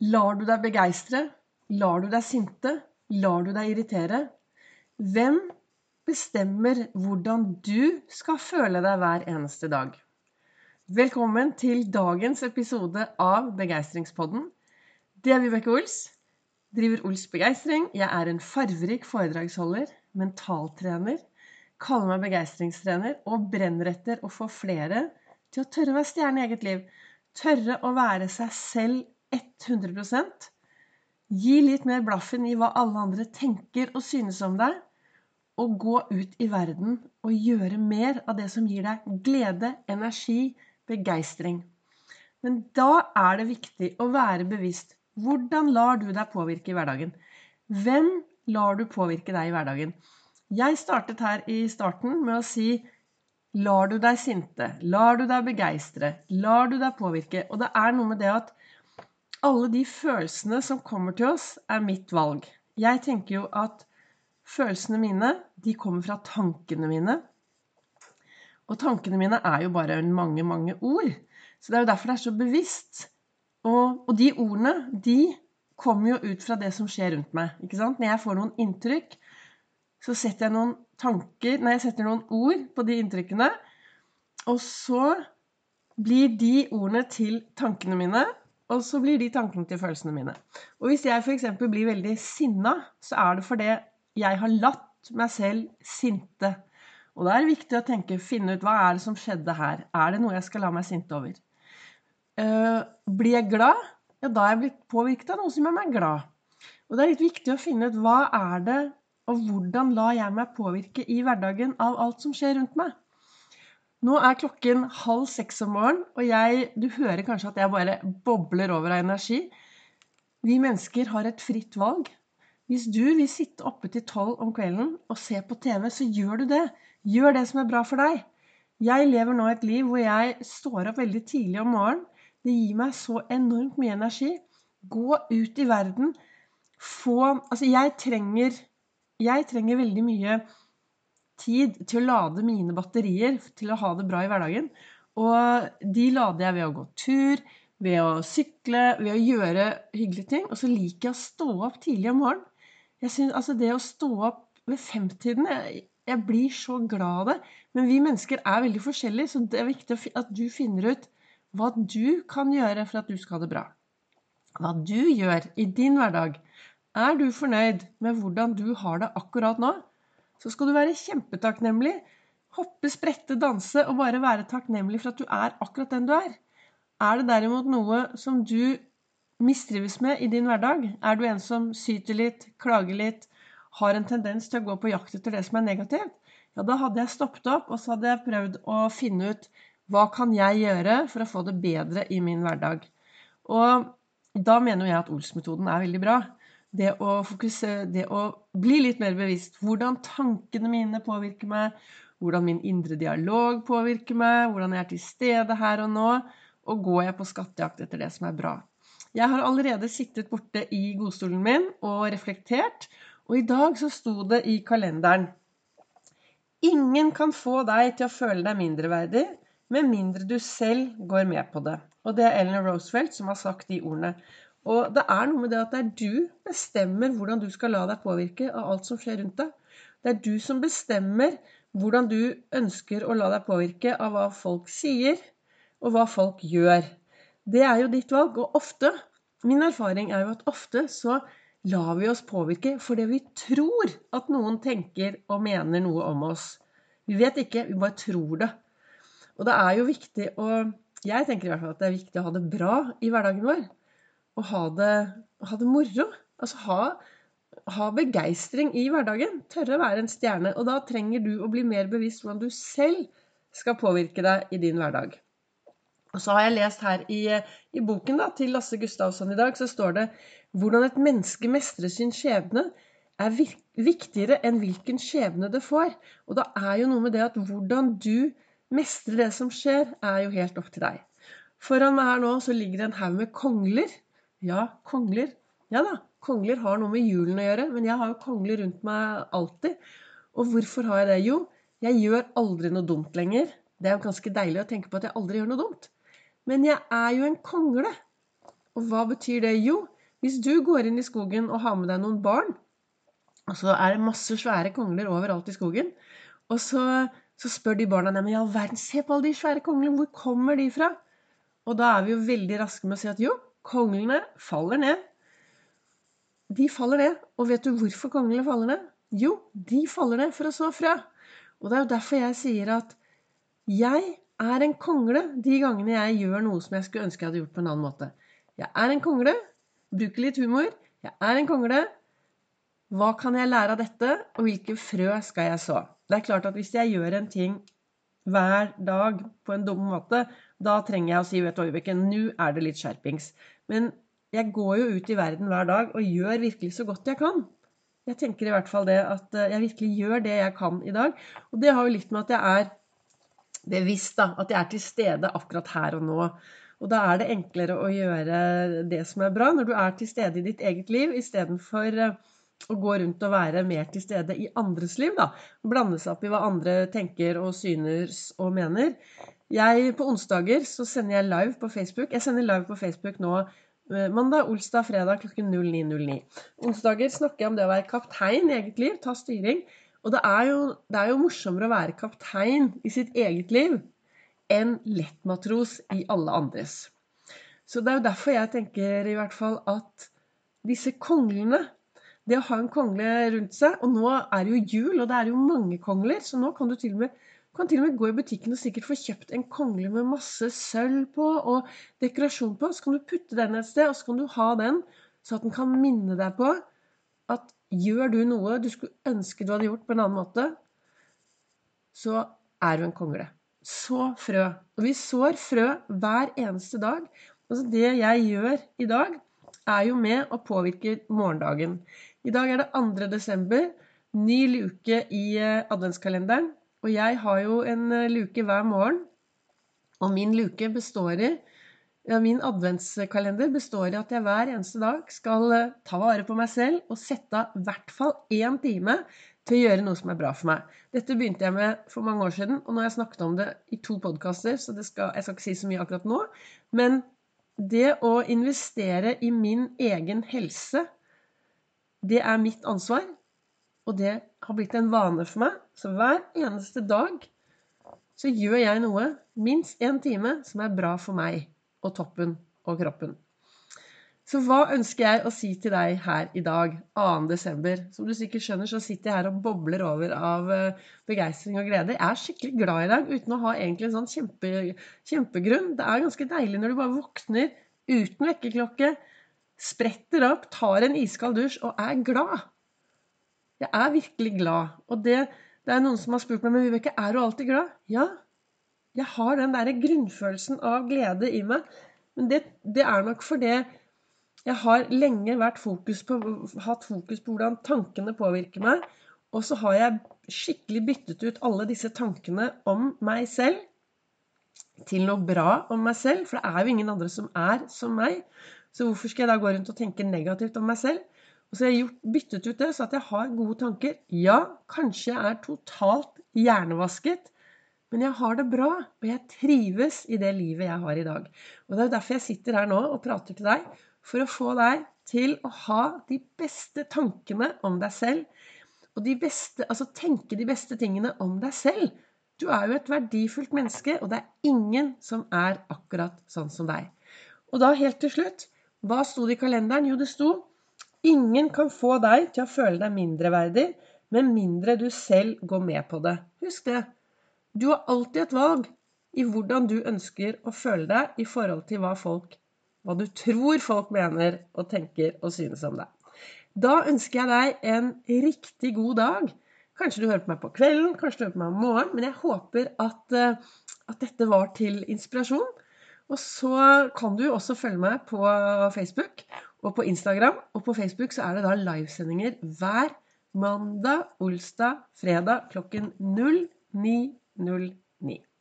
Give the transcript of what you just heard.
Lar du deg begeistre? Lar du deg sinte? Lar du deg irritere? Hvem bestemmer hvordan du skal føle deg hver eneste dag? Velkommen til dagens episode av Begeistringspodden. Det er Vibeke Ols. Driver Ols Begeistring. Jeg er en farverik foredragsholder, mentaltrener, kaller meg begeistringstrener og brenner etter å få flere til å tørre å være stjerne i eget liv. Tørre å være seg selv 100% Gi litt mer blaffen i hva alle andre tenker og synes om deg, og gå ut i verden og gjøre mer av det som gir deg glede, energi, begeistring. Men da er det viktig å være bevisst. Hvordan lar du deg påvirke i hverdagen? Hvem lar du påvirke deg i hverdagen? Jeg startet her i starten med å si Lar du deg sinte? Lar du deg begeistre? Lar du deg påvirke? Og det er noe med det at alle de følelsene som kommer til oss, er mitt valg. Jeg tenker jo at følelsene mine, de kommer fra tankene mine. Og tankene mine er jo bare mange, mange ord. Så det er jo derfor det er så bevisst. Og, og de ordene, de kommer jo ut fra det som skjer rundt meg. ikke sant? Når jeg får noen inntrykk, så setter jeg noen tanker Nei, jeg setter noen ord på de inntrykkene. Og så blir de ordene til tankene mine. Og så blir de tankene til følelsene mine. Og hvis jeg f.eks. blir veldig sinna, så er det fordi jeg har latt meg selv sinte. Og da er det viktig å tenke, finne ut hva er det som skjedde her. Er det noe jeg skal la meg sinte over? Uh, blir jeg glad? Ja, da er jeg blitt påvirket av noe som gjør meg glad. Og det er litt viktig å finne ut hva er det, og hvordan lar jeg meg påvirke i hverdagen av alt som skjer rundt meg. Nå er klokken halv seks om morgenen, og jeg, du hører kanskje at jeg bare bobler over av energi. Vi mennesker har et fritt valg. Hvis du vil sitte oppe til tolv om kvelden og se på TV, så gjør du det. Gjør det som er bra for deg. Jeg lever nå et liv hvor jeg står opp veldig tidlig om morgenen. Det gir meg så enormt mye energi. Gå ut i verden. Få Altså, jeg trenger Jeg trenger veldig mye tid til å lade mine batterier til å ha det bra i hverdagen. Og de lader jeg ved å gå tur, ved å sykle, ved å gjøre hyggelige ting. Og så liker jeg å stå opp tidlig om morgenen. Jeg synes, altså Det å stå opp ved femtiden jeg, jeg blir så glad av det. Men vi mennesker er veldig forskjellige, så det er viktig at du finner ut hva du kan gjøre for at du skal ha det bra. Hva du gjør i din hverdag. Er du fornøyd med hvordan du har det akkurat nå? Så skal du være kjempetakknemlig. Hoppe, sprette, danse og bare være takknemlig for at du er akkurat den du er. Er det derimot noe som du mistrives med i din hverdag? Er du en som syter litt, klager litt, har en tendens til å gå på jakt etter det som er negativt? Ja, da hadde jeg stoppet opp, og så hadde jeg prøvd å finne ut hva kan jeg gjøre for å få det bedre i min hverdag. Og da mener jeg at Ols-metoden er veldig bra det å fokusere, det å bli litt mer bevisst. Hvordan tankene mine påvirker meg, hvordan min indre dialog påvirker meg, hvordan jeg er til stede her og nå, og går jeg på skattejakt etter det som er bra. Jeg har allerede sittet borte i godstolen min og reflektert, og i dag så sto det i kalenderen Ingen kan få deg til å føle deg mindreverdig med mindre du selv går med på det. Og det er Ellen Roosevelt som har sagt de ordene. Og det er noe med det at det er du bestemmer hvordan du skal la deg påvirke av alt som skjer rundt deg. Det er du som bestemmer hvordan du ønsker å la deg påvirke av hva folk sier, og hva folk gjør. Det er jo ditt valg. Og ofte, min erfaring er jo at ofte så lar vi oss påvirke fordi vi tror at noen tenker og mener noe om oss. Vi vet ikke, vi bare tror det. Og det er jo viktig å Jeg tenker i hvert fall at det er viktig å ha det bra i hverdagen vår å ha det, ha det moro. Altså ha, ha begeistring i hverdagen. Tørre å være en stjerne. Og da trenger du å bli mer bevisst hvordan du selv skal påvirke deg i din hverdag. Og så har jeg lest her i, i boken da, til Lasse Gustavsson i dag, så står det hvordan et menneske mestrer sin skjebne, er viktigere enn hvilken skjebne det får. Og da er jo noe med det at hvordan du mestrer det som skjer, er jo helt opp til deg. Foran meg her nå så ligger det en haug med kongler. Ja, kongler. Ja da, kongler har noe med julen å gjøre, men jeg har jo kongler rundt meg alltid. Og hvorfor har jeg det? Jo, jeg gjør aldri noe dumt lenger. Det er jo ganske deilig å tenke på at jeg aldri gjør noe dumt. Men jeg er jo en kongle. Og hva betyr det? Jo, hvis du går inn i skogen og har med deg noen barn, og så er det masse svære kongler overalt i skogen, og så, så spør de barna Nei, men i all verden, se på alle de svære konglene, hvor kommer de fra? Og da er vi jo veldig raske med å si at jo, konglene faller ned. De faller ned. Og vet du hvorfor konglene faller ned? Jo, de faller ned for å så frø. Og det er jo derfor jeg sier at jeg er en kongle de gangene jeg gjør noe som jeg skulle ønske jeg hadde gjort på en annen måte. Jeg er en kongle. Bruker litt humor. Jeg er en kongle. Hva kan jeg lære av dette, og hvilke frø skal jeg så? Det er klart at hvis jeg gjør en ting hver dag på en dum måte, da trenger jeg å si vet du, Øyvikke, nå er det litt skjerpings. Men jeg går jo ut i verden hver dag og gjør virkelig så godt jeg kan. Jeg tenker i hvert fall det at eh, jeg virkelig gjør det jeg kan i dag. Og det har jo litt med at jeg er bevisst, da. At jeg er til stede akkurat her og nå. Og da er det enklere å gjøre det som er bra, når du er til stede i ditt eget liv, istedenfor eh, å gå rundt og være mer til stede i andres liv. da. Blande seg opp i hva andre tenker og synes og mener. Jeg, På onsdager så sender jeg live på Facebook. Jeg sender live på Facebook nå eh, mandag, olsdag, fredag klokken 09.09. Onsdager snakker jeg om det å være kaptein i eget liv, ta styring. Og det er, jo, det er jo morsommere å være kaptein i sitt eget liv enn lettmatros i alle andres. Så det er jo derfor jeg tenker i hvert fall at disse konglene Det å ha en kongle rundt seg Og nå er det jo jul, og det er jo mange kongler, så nå kan du til og med, kan til og med gå i butikken og sikkert få kjøpt en kongle med masse sølv på og dekorasjon på. Så kan du putte den et sted, og så kan du ha den så at den kan minne deg på at gjør du noe du skulle ønske du hadde gjort på en annen måte, så er du en kongle så frø. Og vi sår frø hver eneste dag. Altså det jeg gjør i dag, er jo med å påvirke morgendagen. I dag er det 2. desember, ny luke i eh, adventskalenderen. Og jeg har jo en eh, luke hver morgen. Og min luke består i ja, Min adventskalender består i at jeg hver eneste dag skal eh, ta vare på meg selv og sette av i hvert fall én time til å gjøre noe som er bra for meg. Dette begynte jeg med for mange år siden, og nå har jeg snakket om det i to podkaster, så skal, jeg skal ikke si så mye akkurat nå. Men det å investere i min egen helse, det er mitt ansvar. Og det har blitt en vane for meg. Så hver eneste dag så gjør jeg noe, minst én time, som er bra for meg og toppen og kroppen. Så hva ønsker jeg å si til deg her i dag, 2.12.? Som du sikkert skjønner, så sitter jeg her og bobler over av eh, begeistring og glede. Jeg er skikkelig glad i dag, uten å ha egentlig en sånn kjempe, kjempegrunn. Det er ganske deilig når du bare våkner uten vekkerklokke, spretter opp, tar en iskald dusj og er glad. Jeg er virkelig glad. Og det, det er noen som har spurt meg men Vibeke, er du alltid glad. Ja, jeg har den derre grunnfølelsen av glede i meg. Men det, det er nok fordi jeg har lenge fokus på, hatt fokus på hvordan tankene påvirker meg. Og så har jeg skikkelig byttet ut alle disse tankene om meg selv til noe bra om meg selv. For det er jo ingen andre som er som meg. Så hvorfor skal jeg da gå rundt og tenke negativt om meg selv? Og så har jeg byttet ut det så at jeg har gode tanker. Ja, kanskje jeg er totalt hjernevasket, men jeg har det bra. Og jeg trives i det livet jeg har i dag. Og det er derfor jeg sitter her nå og prater til deg for å få deg til å ha de beste tankene om deg selv. Og de beste, altså tenke de beste tingene om deg selv. Du er jo et verdifullt menneske, og det er ingen som er akkurat sånn som deg. Og da helt til slutt, hva sto det i kalenderen? Jo, det sto Ingen kan få deg til å føle deg mindreverdig med mindre du selv går med på det. Husk det. Du har alltid et valg i hvordan du ønsker å føle deg i forhold til hva folk hva du tror folk mener og tenker og synes om deg. Da ønsker jeg deg en riktig god dag. Kanskje du hører på meg på kvelden, kanskje du hører på meg om morgenen, men jeg håper at, eh, at dette var til inspirasjon. Og så kan du også følge meg på Facebook og på Instagram. Og på Facebook så er det da livesendinger hver mandag, olsdag, fredag klokken 09.09.